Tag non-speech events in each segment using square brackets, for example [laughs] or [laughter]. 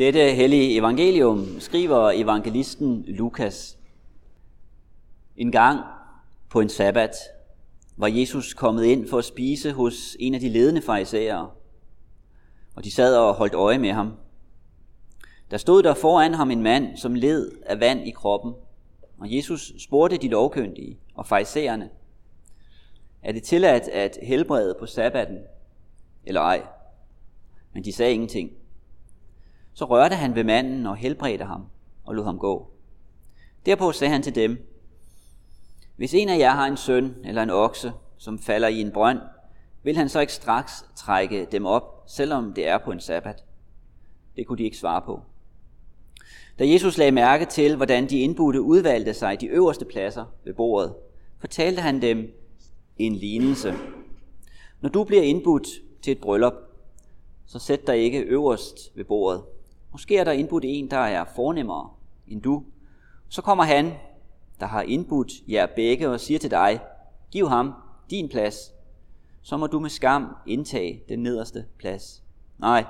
Dette hellige evangelium skriver evangelisten Lukas. En gang på en sabbat var Jesus kommet ind for at spise hos en af de ledende farisæere, og de sad og holdt øje med ham. Der stod der foran ham en mand, som led af vand i kroppen, og Jesus spurgte de lovkyndige og farisæerne, er det tilladt at helbrede på sabbaten, eller ej? Men de sagde ingenting. Så rørte han ved manden og helbredte ham og lod ham gå. Derpå sagde han til dem, hvis en af jer har en søn eller en okse, som falder i en brønd, vil han så ikke straks trække dem op, selvom det er på en sabbat? Det kunne de ikke svare på. Da Jesus lagde mærke til, hvordan de indbudte udvalgte sig de øverste pladser ved bordet, fortalte han dem en lignelse. Når du bliver indbudt til et bryllup, så sæt dig ikke øverst ved bordet. Måske er der indbudt en, der er fornemmere end du. Så kommer han, der har indbudt jer begge, og siger til dig, giv ham din plads. Så må du med skam indtage den nederste plads. Nej,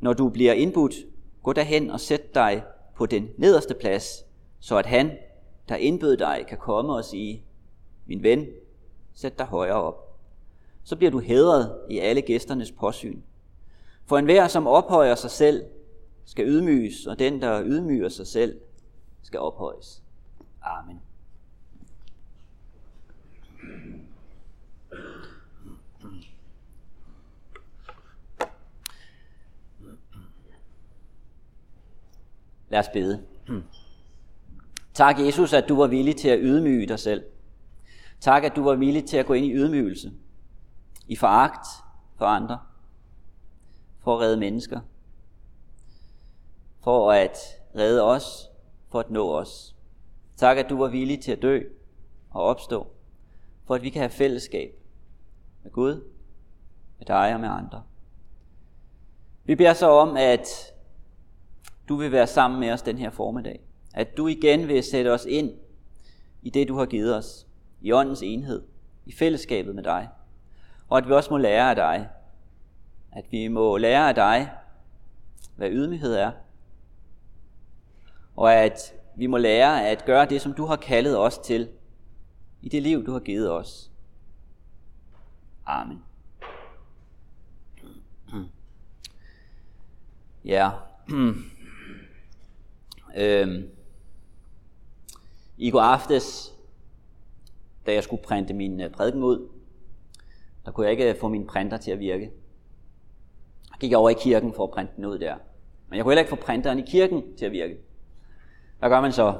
når du bliver indbudt, gå derhen og sæt dig på den nederste plads, så at han, der indbød dig, kan komme og sige, min ven, sæt dig højere op. Så bliver du hædret i alle gæsternes påsyn. For enhver, som ophøjer sig selv, skal ydmyges, og den, der ydmyger sig selv, skal ophøjes. Amen. Lad os bede. Tak, Jesus, at du var villig til at ydmyge dig selv. Tak, at du var villig til at gå ind i ydmygelse, i foragt for andre, for at redde mennesker, for at redde os, for at nå os. Tak, at du var villig til at dø og opstå, for at vi kan have fællesskab med Gud, med dig og med andre. Vi beder så om, at du vil være sammen med os den her formiddag. At du igen vil sætte os ind i det, du har givet os, i åndens enhed, i fællesskabet med dig. Og at vi også må lære af dig. At vi må lære af dig, hvad ydmyghed er. Og at vi må lære at gøre det, som du har kaldet os til, i det liv, du har givet os. Amen. Ja. øhm. I går aftes, da jeg skulle printe min øh, prædiken ud, der kunne jeg ikke øh, få min printer til at virke. Jeg gik over i kirken for at printe den ud der. Men jeg kunne heller ikke få printeren i kirken til at virke. Hvad gør man så?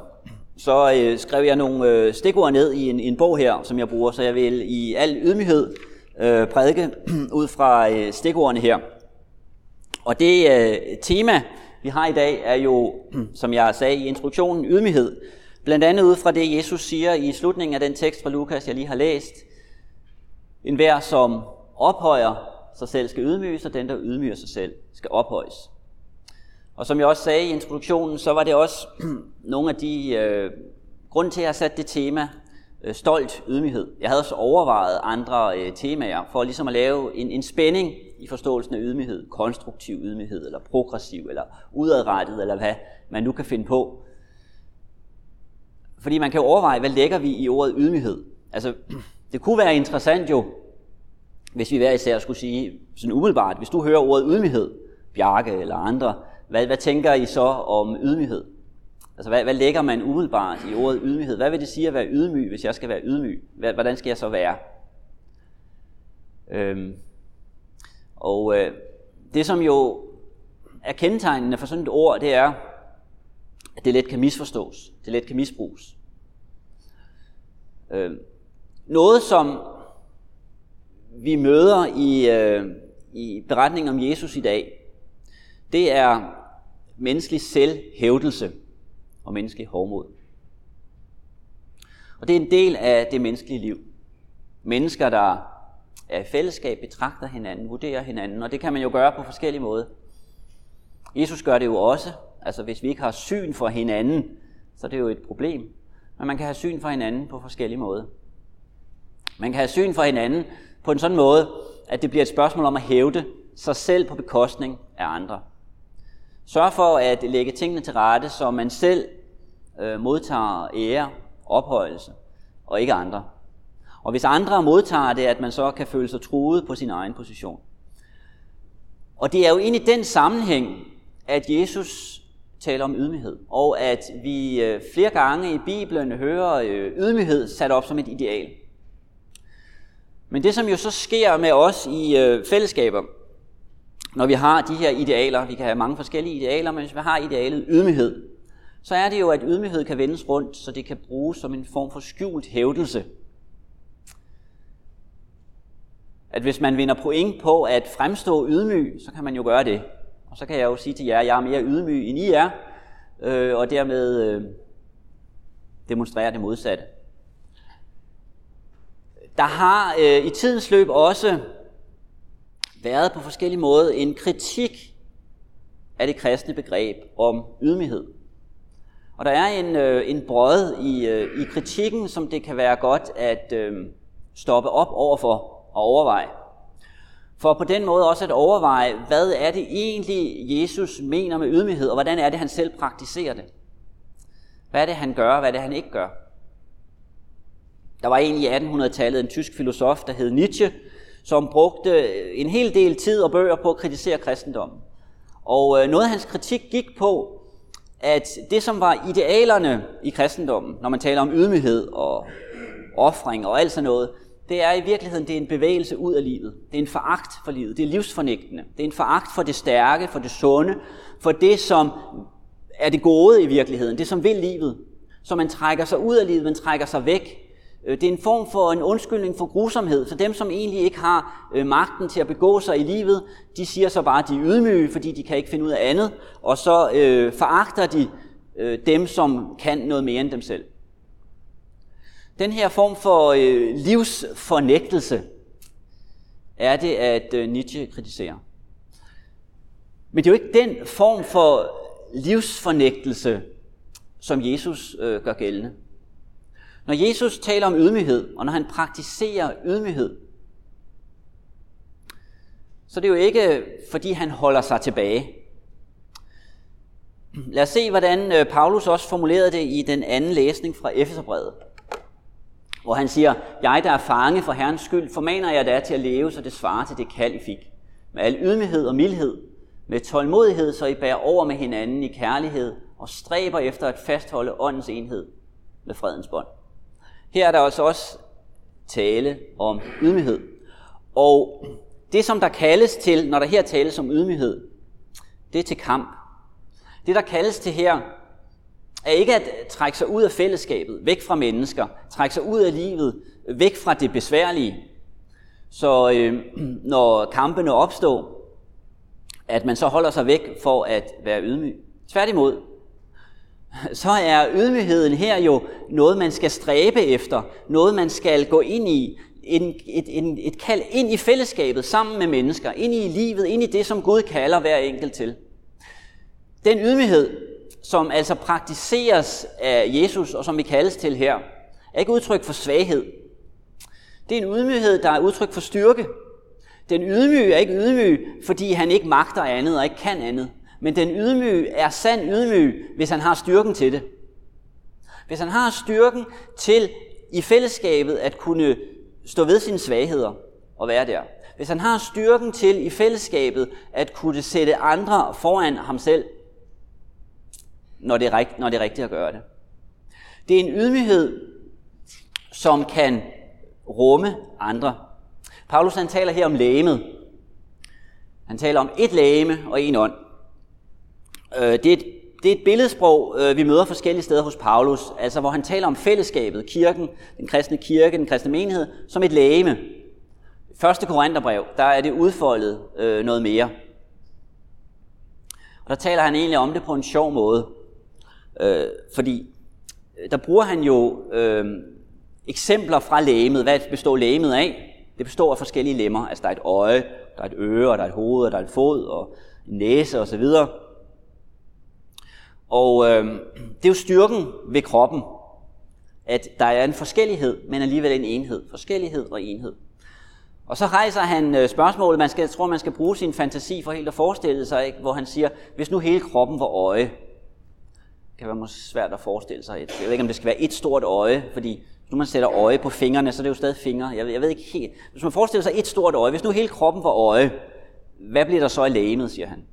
Så øh, skrev jeg nogle øh, stikord ned i en, en bog her, som jeg bruger, så jeg vil i al ydmyghed øh, prædike [clears throat] ud fra øh, stikordene her. Og det øh, tema, vi har i dag, er jo, [clears throat] som jeg sagde i introduktionen, ydmyghed. Blandt andet ud fra det, Jesus siger i slutningen af den tekst fra Lukas, jeg lige har læst. En hver, som ophøjer sig selv, skal ydmyges, og den, der ydmyger sig selv, skal ophøjes. Og som jeg også sagde i introduktionen, så var det også [clears throat] nogle af de øh, grund til, at jeg satte det tema øh, stolt ydmyghed. Jeg havde også overvejet andre øh, temaer for ligesom at lave en, en spænding i forståelsen af ydmyghed. Konstruktiv ydmyghed, eller progressiv, eller udadrettet, eller hvad man nu kan finde på. Fordi man kan jo overveje, hvad lægger vi i ordet ydmyghed? Altså, [clears throat] det kunne være interessant jo, hvis vi hver især skulle sige, sådan umiddelbart, hvis du hører ordet ydmyghed, Bjarke eller andre, hvad, hvad tænker I så om ydmyghed? Altså, hvad, hvad lægger man umiddelbart i ordet ydmyghed? Hvad vil det sige at være ydmyg, hvis jeg skal være ydmyg? Hvordan skal jeg så være? Øhm, og øh, det, som jo er kendetegnende for sådan et ord, det er, at det let kan misforstås. Det let kan misbruges. Øhm, noget, som vi møder i, øh, i beretningen om Jesus i dag, det er menneskelig selvhævdelse og menneskelig hovmod. Og det er en del af det menneskelige liv. Mennesker, der er i fællesskab, betragter hinanden, vurderer hinanden, og det kan man jo gøre på forskellige måder. Jesus gør det jo også. Altså hvis vi ikke har syn for hinanden, så er det jo et problem. Men man kan have syn for hinanden på forskellige måder. Man kan have syn for hinanden på en sådan måde, at det bliver et spørgsmål om at hævde sig selv på bekostning af andre. Sørg for at lægge tingene til rette, så man selv øh, modtager ære, ophøjelse, og ikke andre. Og hvis andre modtager det, at man så kan føle sig truet på sin egen position. Og det er jo ind i den sammenhæng, at Jesus taler om ydmyghed, og at vi øh, flere gange i Bibelen hører øh, ydmyghed sat op som et ideal. Men det, som jo så sker med os i øh, fællesskaber, når vi har de her idealer, vi kan have mange forskellige idealer, men hvis vi har idealet ydmyghed, så er det jo, at ydmyghed kan vendes rundt, så det kan bruges som en form for skjult hævdelse. At hvis man vinder point på at fremstå ydmyg, så kan man jo gøre det. Og så kan jeg jo sige til jer, at jeg er mere ydmyg end I er, øh, og dermed øh, demonstrere det modsatte. Der har øh, i tidens løb også været på forskellige måder en kritik af det kristne begreb om ydmyghed. Og der er en, øh, en brød i, øh, i kritikken, som det kan være godt at øh, stoppe op overfor og overveje. For på den måde også at overveje, hvad er det egentlig, Jesus mener med ydmyghed, og hvordan er det, han selv praktiserer det. Hvad er det, han gør, og hvad er det, han ikke gør. Der var en i 1800-tallet, en tysk filosof, der hed Nietzsche, som brugte en hel del tid og bøger på at kritisere kristendommen. Og øh, noget af hans kritik gik på, at det som var idealerne i kristendommen, når man taler om ydmyghed og offring og alt sådan noget, det er i virkeligheden, det er en bevægelse ud af livet. Det er en foragt for livet. Det er livsfornægtende. Det er en foragt for det stærke, for det sunde, for det, som er det gode i virkeligheden, det som vil livet. Så man trækker sig ud af livet, man trækker sig væk. Øh, det er en form for en undskyldning for grusomhed. Så dem, som egentlig ikke har øh, magten til at begå sig i livet, de siger så bare, at de er ydmyge, fordi de kan ikke finde ud af andet. Og så øh, foragter de øh, dem, som kan noget mere end dem selv. Den her form for øh, livsfornægtelse er det, at øh, Nietzsche kritiserer. Men det er jo ikke den form for livsfornægtelse, som Jesus øh, gør gældende. Når Jesus taler om ydmyghed, og når han praktiserer ydmyghed, så det er jo ikke, fordi han holder sig tilbage. Lad os se, hvordan øh, Paulus også formulerede det i den anden læsning fra Efeserbrevet hvor han siger, jeg der er fange for Herrens skyld, formaner jeg da til at leve, så det svarer til det kald, I fik. Med al ydmyghed og mildhed, med tålmodighed, så I bærer over med hinanden i kærlighed, og stræber efter at fastholde åndens enhed med fredens bånd. Her er der også også tale om ydmyghed. Og det, som der kaldes til, når der her tales om ydmyghed, det er til kamp. Det, der kaldes til her, er ikke at trække sig ud af fællesskabet, væk fra mennesker, trække sig ud af livet, væk fra det besværlige. Så øh, når kampene opstår, at man så holder sig væk for at være ydmyg. Tværtimod, så er ydmygheden her jo noget, man skal stræbe efter, noget, man skal gå ind i, en, et, en, et kald ind i fællesskabet sammen med mennesker, ind i livet, ind i det, som Gud kalder hver enkelt til. Den ydmyghed, som altså praktiseres af Jesus, og som vi kaldes til her, er ikke udtryk for svaghed. Det er en ydmyghed, der er udtryk for styrke. Den ydmyge er ikke ydmyg, fordi han ikke magter andet og ikke kan andet. Men den ydmyge er sand ydmyg, hvis han har styrken til det. Hvis han har styrken til i fællesskabet at kunne stå ved sine svagheder og være der. Hvis han har styrken til i fællesskabet at kunne sætte andre foran ham selv, når det, er rigt, når det er rigtigt at gøre det. Det er en ydmyghed, som kan rumme andre. Paulus han taler her om lægemet. Han taler om et lægeme og en ånd. Øh, det er et, det er et billedsprog, øh, vi møder forskellige steder hos Paulus, altså hvor han taler om fællesskabet, kirken, den kristne kirke, den kristne menighed, som et lægeme. Første Korintherbrev, der er det udfoldet øh, noget mere. Og der taler han egentlig om det på en sjov måde. Øh, fordi øh, der bruger han jo øh, eksempler fra lægemet. Hvad består lægemet af? Det består af forskellige lemmer. Altså der er et øje, der er et øre, der er et hoved, der er et fod, og en næse osv. Og, og øh, det er jo styrken ved kroppen, at der er en forskellighed, men alligevel en enhed. Forskellighed og enhed. Og så rejser han øh, spørgsmålet, man skal, jeg tror, man skal bruge sin fantasi for helt at forestille sig, ikke? hvor han siger, hvis nu hele kroppen var øje, det kan være måske svært at forestille sig. Jeg ved ikke, om det skal være et stort øje, fordi hvis nu man sætter øje på fingrene, så er det jo stadig fingre. Jeg ved, jeg ved ikke helt. Hvis man forestiller sig et stort øje, hvis nu hele kroppen var øje, hvad bliver der så i lægemet, siger han.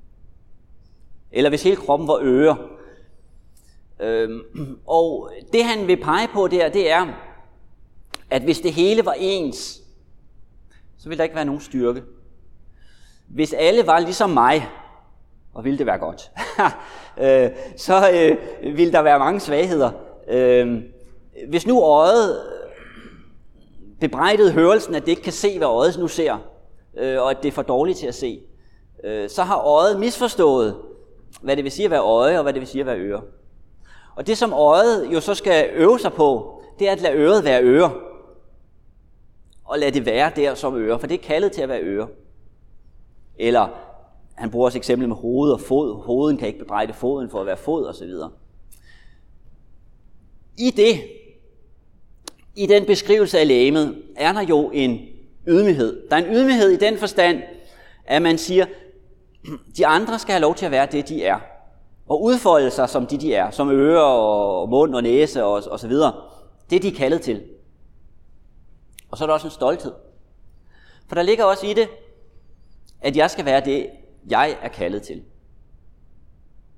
Eller hvis hele kroppen var øre. Øhm, og det han vil pege på der, det er, at hvis det hele var ens, så ville der ikke være nogen styrke. Hvis alle var ligesom mig, og ville det være godt, [laughs] øh, så øh, ville der være mange svagheder. Øh, hvis nu øjet bebrejdede hørelsen, at det ikke kan se, hvad øjet nu ser, øh, og at det er for dårligt til at se, øh, så har øjet misforstået, hvad det vil sige at være øje, og hvad det vil sige at være øre. Og det, som øjet jo så skal øve sig på, det er at lade øret være øre. Og lade det være der som øre, for det er kaldet til at være øre. Eller, han bruger også eksempel med hoved og fod. Hoveden kan ikke bebrejde foden for at være fod osv. I det, i den beskrivelse af lægemet, er der jo en ydmyghed. Der er en ydmyghed i den forstand, at man siger, [clears throat] de andre skal have lov til at være det, de er. Og udfolde sig som de, de er. Som ører og mund og næse og, og så videre. Det er de er kaldet til. Og så er der også en stolthed. For der ligger også i det, at jeg skal være det, jeg er kaldet til.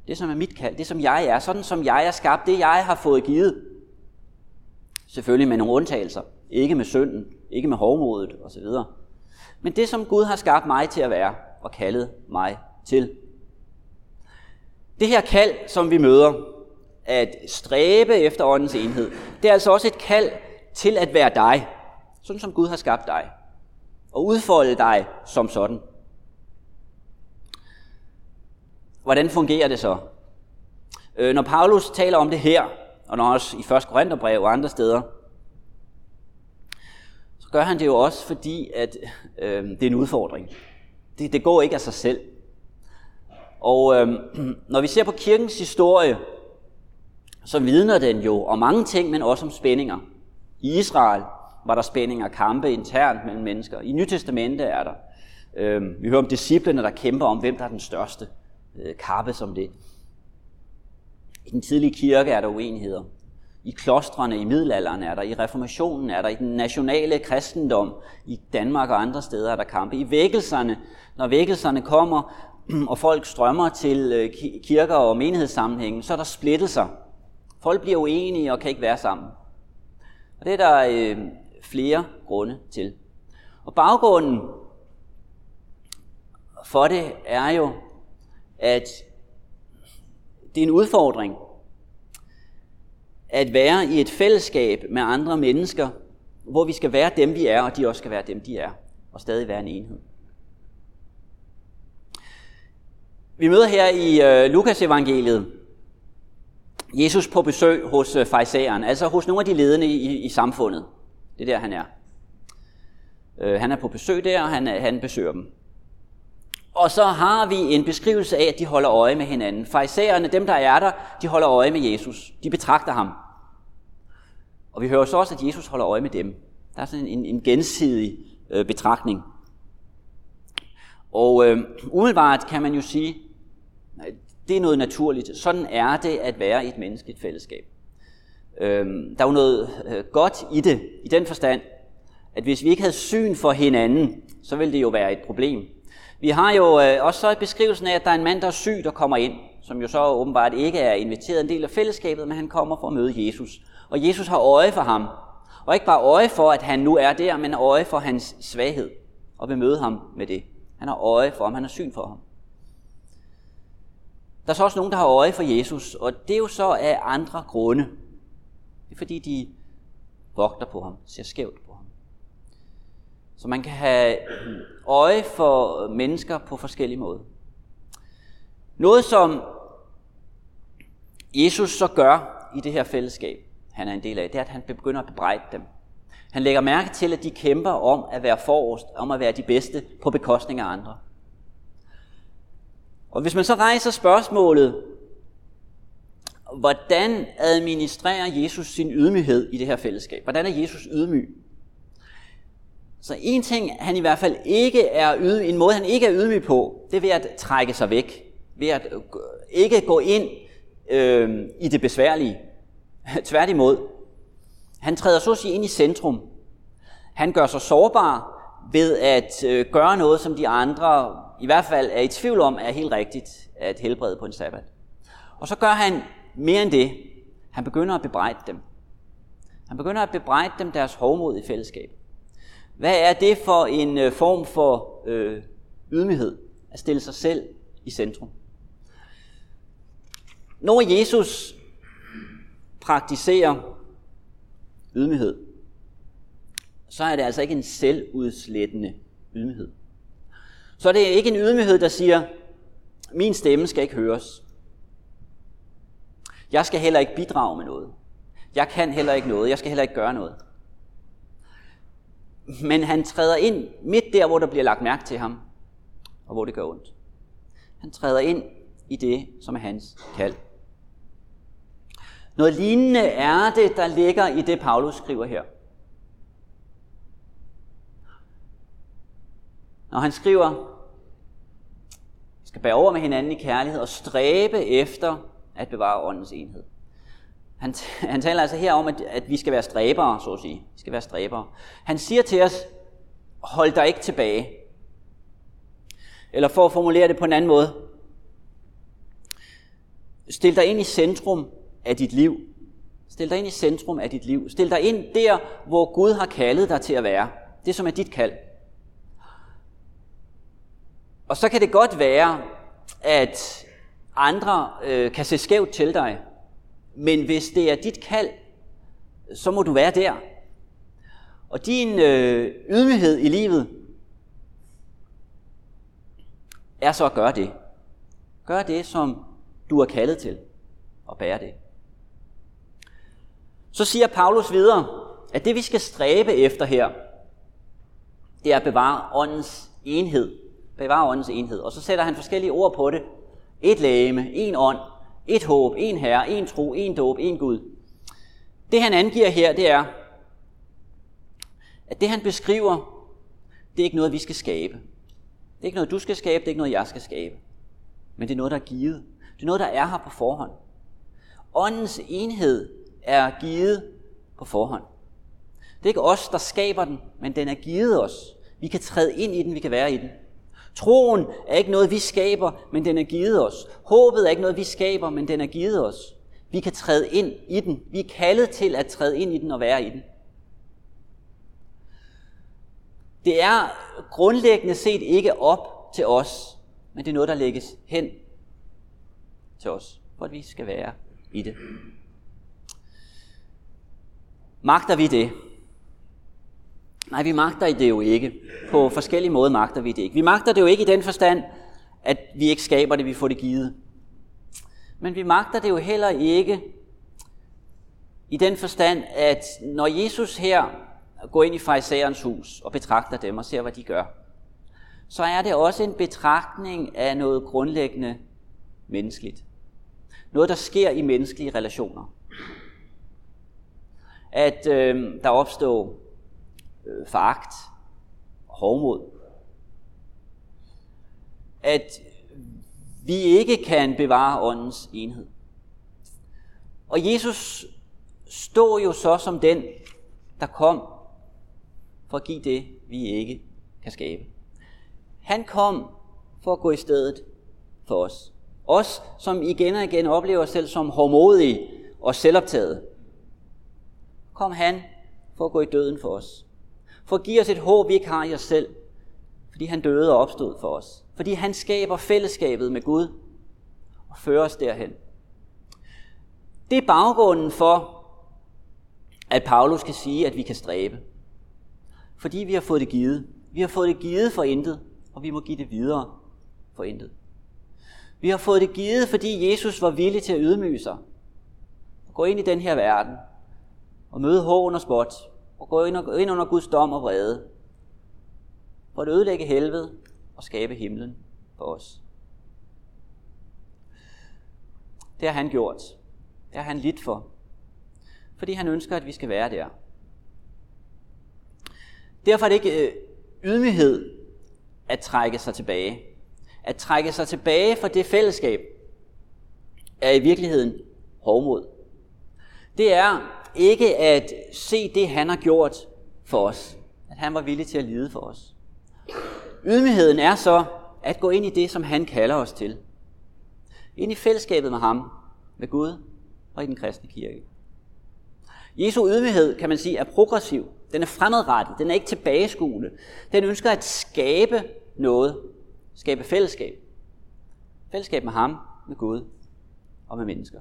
Det, som er mit kald, det som jeg er, sådan som jeg er skabt, det jeg har fået givet. Selvfølgelig med nogle undtagelser. Ikke med synden, ikke med hovmodet osv. Men det, som Gud har skabt mig til at være, og kaldet mig til. Det her kald, som vi møder, at stræbe efter åndens enhed, det er altså også et kald til at være dig, sådan som Gud har skabt dig, og udfolde dig som sådan. Hvordan fungerer det så? Øh, når Paulus taler om det her, og når også i 1. Korintherbrev og andre steder, så gør han det jo også, fordi at øh, det er en udfordring. Det, det går ikke af sig selv. Og øh, [clears throat] når vi ser på kirkens historie, så vidner den jo om mange ting, men også om spændinger. I Israel var der spændinger, og kampe internt mellem mennesker. I Nytestamentet er der. Øh, vi hører om disciplene, der kæmper om, hvem der er den største. Øh, kappe som det. I den tidlige kirke er der uenigheder. I klostrene i middelalderen er der, i reformationen er der, i den nationale kristendom, i Danmark og andre steder er der kampe. I vækkelserne, når vækkelserne kommer, og folk strømmer til øh, kirker og menighedssammenhænge, så er der splittelser. Folk bliver uenige og kan ikke være sammen. Og det er der øh, flere grunde til. Og baggrunden for det er jo, at det er en udfordring at være i et fællesskab med andre mennesker, hvor vi skal være dem, vi er, og de også skal være dem, de er, og stadig være en enhed. Vi møder her i øh, Lukas evangeliet Jesus på besøg hos øh, farisæeren, altså hos nogle af de ledende i, i samfundet. Det er der, han er. Øh, han er på besøg der, og han, øh, han besøger dem. Og så har vi en beskrivelse af, at de holder øje med hinanden. Farisæerne, dem der er der, de holder øje med Jesus. De betragter ham. Og vi hører så også, at Jesus holder øje med dem. Der er sådan en, en gensidig øh, betragtning. Og øh, umiddelbart kan man jo sige, det er noget naturligt. Sådan er det at være i et menneskeligt fællesskab. Øhm, der er jo noget øh, godt i det, i den forstand, at hvis vi ikke havde syn for hinanden, så ville det jo være et problem. Vi har jo øh, også så beskrivelsen af, at der er en mand, der er syg, der kommer ind, som jo så åbenbart ikke er inviteret en del af fællesskabet, men han kommer for at møde Jesus. Og Jesus har øje for ham. Og ikke bare øje for, at han nu er der, men øje for hans svaghed. Og vil møde ham med det. Han har øje for ham, han har syn for ham. Der er så også nogen, der har øje for Jesus, og det er jo så af andre grunde. Det er fordi, de vogter på ham, ser skævt på ham. Så man kan have øje for mennesker på forskellige måder. Noget, som Jesus så gør i det her fællesskab, han er en del af, det er, at han begynder at bebrejde dem. Han lægger mærke til, at de kæmper om at være forrest, om at være de bedste på bekostning af andre. Og hvis man så rejser spørgsmålet, hvordan administrerer Jesus sin ydmyghed i det her fællesskab? Hvordan er Jesus ydmyg? Så en ting, han i hvert fald ikke er ydmyg, en måde, han ikke er ydmyg på, det er ved at trække sig væk. Ved at ikke gå ind øh, i det besværlige. [laughs] Tværtimod. Han træder så at sige ind i centrum. Han gør sig sårbar ved at øh, gøre noget, som de andre i hvert fald er i tvivl om, er helt rigtigt at helbrede på en sabbat. Og så gør han mere end det. Han begynder at bebrejde dem. Han begynder at bebrejde dem deres hovmod i fællesskab. Hvad er det for en øh, form for øh, ydmyghed? At stille sig selv i centrum. Når Jesus praktiserer ydmyghed, så er det altså ikke en selvudslættende ydmyghed. Så er det ikke en ydmyghed, der siger, min stemme skal ikke høres. Jeg skal heller ikke bidrage med noget. Jeg kan heller ikke noget. Jeg skal heller ikke gøre noget. Men han træder ind midt der, hvor der bliver lagt mærke til ham, og hvor det gør ondt. Han træder ind i det, som er hans kald. Noget lignende er det, der ligger i det, Paulus skriver her. Når han skriver, skal bære over med hinanden i kærlighed og stræbe efter at bevare åndens enhed. Han, han taler altså her om, at, at vi skal være stræbere, så at sige. Vi skal være stræbere. Han siger til os, hold dig ikke tilbage. Eller for at formulere det på en anden måde, stil dig ind i centrum af dit liv. Stil dig ind i centrum af dit liv. Stil dig ind der, hvor Gud har kaldet dig til at være. Det, som er dit kald. Og så kan det godt være, at andre øh, kan se skævt til dig. Men hvis det er dit kald, så må du være der. Og din øh, ydmyghed i livet er så at gøre det. Gør det, som du er kaldet til, og bære det. Så siger Paulus videre, at det vi skal stræbe efter her, det er at bevare åndens enhed. Bevare åndens enhed. Og så sætter han forskellige ord på det. Et lægeme, en ånd, et håb, en herre, en tro, en dåb, en Gud. Det han angiver her, det er, at det han beskriver, det er ikke noget, vi skal skabe. Det er ikke noget, du skal skabe, det er ikke noget, jeg skal skabe. Men det er noget, der er givet. Det er noget, der er her på forhånd. Åndens enhed er givet på forhånd. Det er ikke os, der skaber den, men den er givet os. Vi kan træde ind i den, vi kan være i den. Troen er ikke noget, vi skaber, men den er givet os. Håbet er ikke noget, vi skaber, men den er givet os. Vi kan træde ind i den. Vi er kaldet til at træde ind i den og være i den. Det er grundlæggende set ikke op til os, men det er noget, der lægges hen til os, for at vi skal være i det. Magter vi det? Nej, vi magter det jo ikke. På forskellige måder magter vi det ikke. Vi magter det jo ikke i den forstand, at vi ikke skaber det, vi får det givet. Men vi magter det jo heller ikke i den forstand, at når Jesus her går ind i farisæerens hus og betragter dem og ser, hvad de gør, så er det også en betragtning af noget grundlæggende menneskeligt. Noget, der sker i menneskelige relationer. At øh, der opstår øh, foragt hovmod. At vi ikke kan bevare åndens enhed. Og Jesus står jo så som den, der kom for at give det, vi ikke kan skabe. Han kom for at gå i stedet for os. Os, som igen og igen oplever os selv som hårdmodige og selvoptaget. Kom han for at gå i døden for os for at give os et håb, vi ikke har i os selv, fordi han døde og opstod for os. Fordi han skaber fællesskabet med Gud og fører os derhen. Det er baggrunden for, at Paulus kan sige, at vi kan stræbe. Fordi vi har fået det givet. Vi har fået det givet for intet, og vi må give det videre for intet. Vi har fået det givet, fordi Jesus var villig til at ydmyge sig. Og gå ind i den her verden og møde hån og spot og gå ind under Guds dom og vrede, for at ødelægge helvede og skabe himlen for os. Det har han gjort. Det har han lidt for. Fordi han ønsker, at vi skal være der. Derfor er det ikke øh, ydmyghed at trække sig tilbage. At trække sig tilbage fra det fællesskab er i virkeligheden hovmod. Det er ikke at se det, han har gjort for os. At han var villig til at lide for os. Ydmygheden er så at gå ind i det, som han kalder os til. Ind i fællesskabet med ham, med Gud og i den kristne kirke. Jesu ydmyghed, kan man sige, er progressiv. Den er fremadrettet. Den er ikke tilbageskuende. Den ønsker at skabe noget. Skabe fællesskab. Fællesskab med ham, med Gud og med mennesker.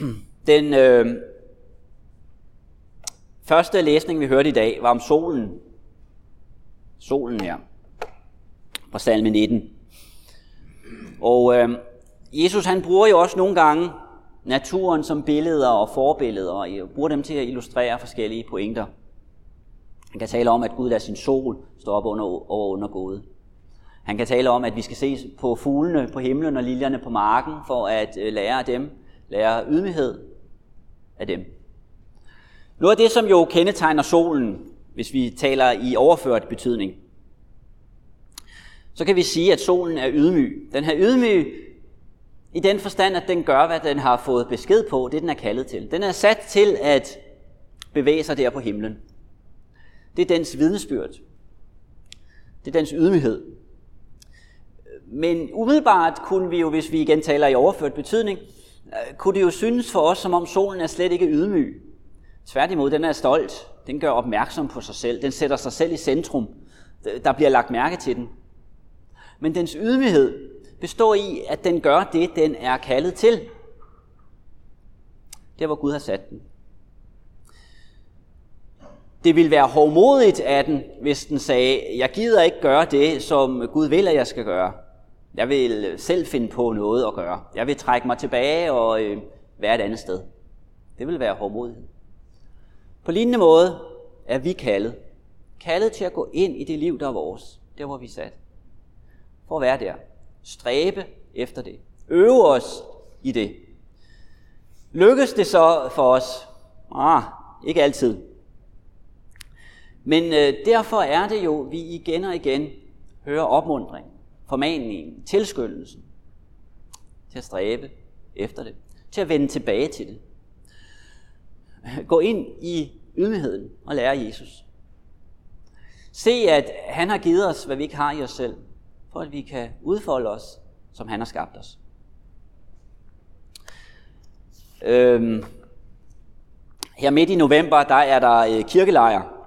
[clears throat] Den øh, første læsning, vi hørte i dag, var om solen. Solen ja. Fra salme 19. Og øh, Jesus han bruger jo også nogle gange naturen som billeder og forbilleder, og bruger dem til at illustrere forskellige pointer. Han kan tale om, at Gud lader sin sol stå op under, over undergået. Han kan tale om, at vi skal se på fuglene på himlen og liljerne på marken, for at øh, lære af dem, lære ydmyghed af dem. Noget af det, som jo kendetegner solen, hvis vi taler i overført betydning, så kan vi sige, at solen er ydmyg. Den er ydmyg i den forstand, at den gør, hvad den har fået besked på, det den er kaldet til. Den er sat til at bevæge sig der på himlen. Det er dens vidnesbyrd. Det er dens ydmyghed. Men umiddelbart kunne vi jo, hvis vi igen taler i overført betydning, Øh, kunne det jo synes for os, som om solen er slet ikke ydmyg. Tværtimod, den er stolt. Den gør opmærksom på sig selv. Den sætter sig selv i centrum. Øh, der bliver lagt mærke til den. Men dens ydmyghed består i, at den gør det, den er kaldet til. Der, hvor Gud har sat den. Det ville være hårdmodigt af den, hvis den sagde, jeg gider ikke gøre det, som Gud vil, at jeg skal gøre. Jeg vil selv finde på noget at gøre. Jeg vil trække mig tilbage og øh, være et andet sted. Det vil være hårdmodighed. På lignende måde er vi kaldet. Kaldet til at gå ind i det liv, der er vores. Der, hvor vi er sat. For at være der. Stræbe efter det. Øve os i det. Lykkes det så for os? Ah, ikke altid. Men øh, derfor er det jo, vi igen og igen hører opmundringen formaningen, tilskyndelsen til at stræbe efter det, til at vende tilbage til det. Gå ind i ydmygheden og lære Jesus. Se, at han har givet os, hvad vi ikke har i os selv, for at vi kan udfolde os, som han har skabt os. Øhm, her midt i november, der er der øh, kirkelejr.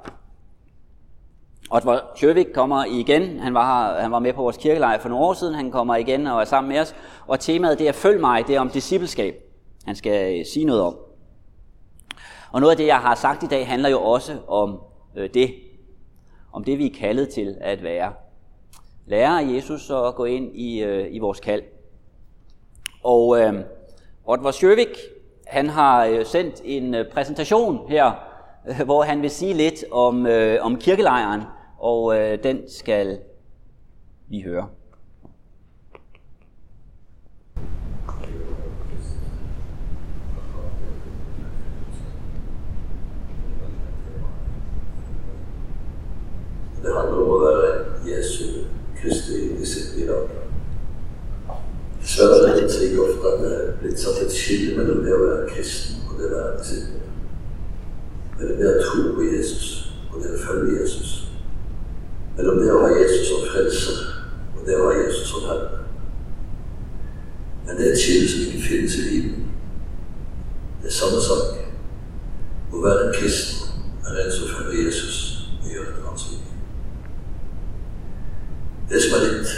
Otvar Sjøvik kommer igen. Han var, han var med på vores kirkelejr for nogle år siden. Han kommer igen og er sammen med os. Og temaet det er Følg mig, det er om discipleskab. Han skal øh, sige noget om. Og noget af det, jeg har sagt i dag, handler jo også om øh, det. Om det, vi er kaldet til at være lære Jesus og gå ind i, øh, i vores kald. Og øh, Otvar Sjøvik, han har øh, sendt en øh, præsentation her, øh, hvor han vil sige lidt om, øh, om kirkelejren, og øh, den skal vi høre. Det handler om at være Jesu Kristi disippel i dag. Dessverre er det ikke slik ofte at det er blitt satt et skille mellom det å være kristen og det å være disippel. Mellom det å tro på Jesus og det å følge Jesus. Mellom det å ha Jesus som frelser og det å ha Jesus som Herre. Men det er et skille som ikke findes i Bibelen. Det er samme sak. Å være en kristen er en som følger Jesus og gjør et annet liv. Det som er litt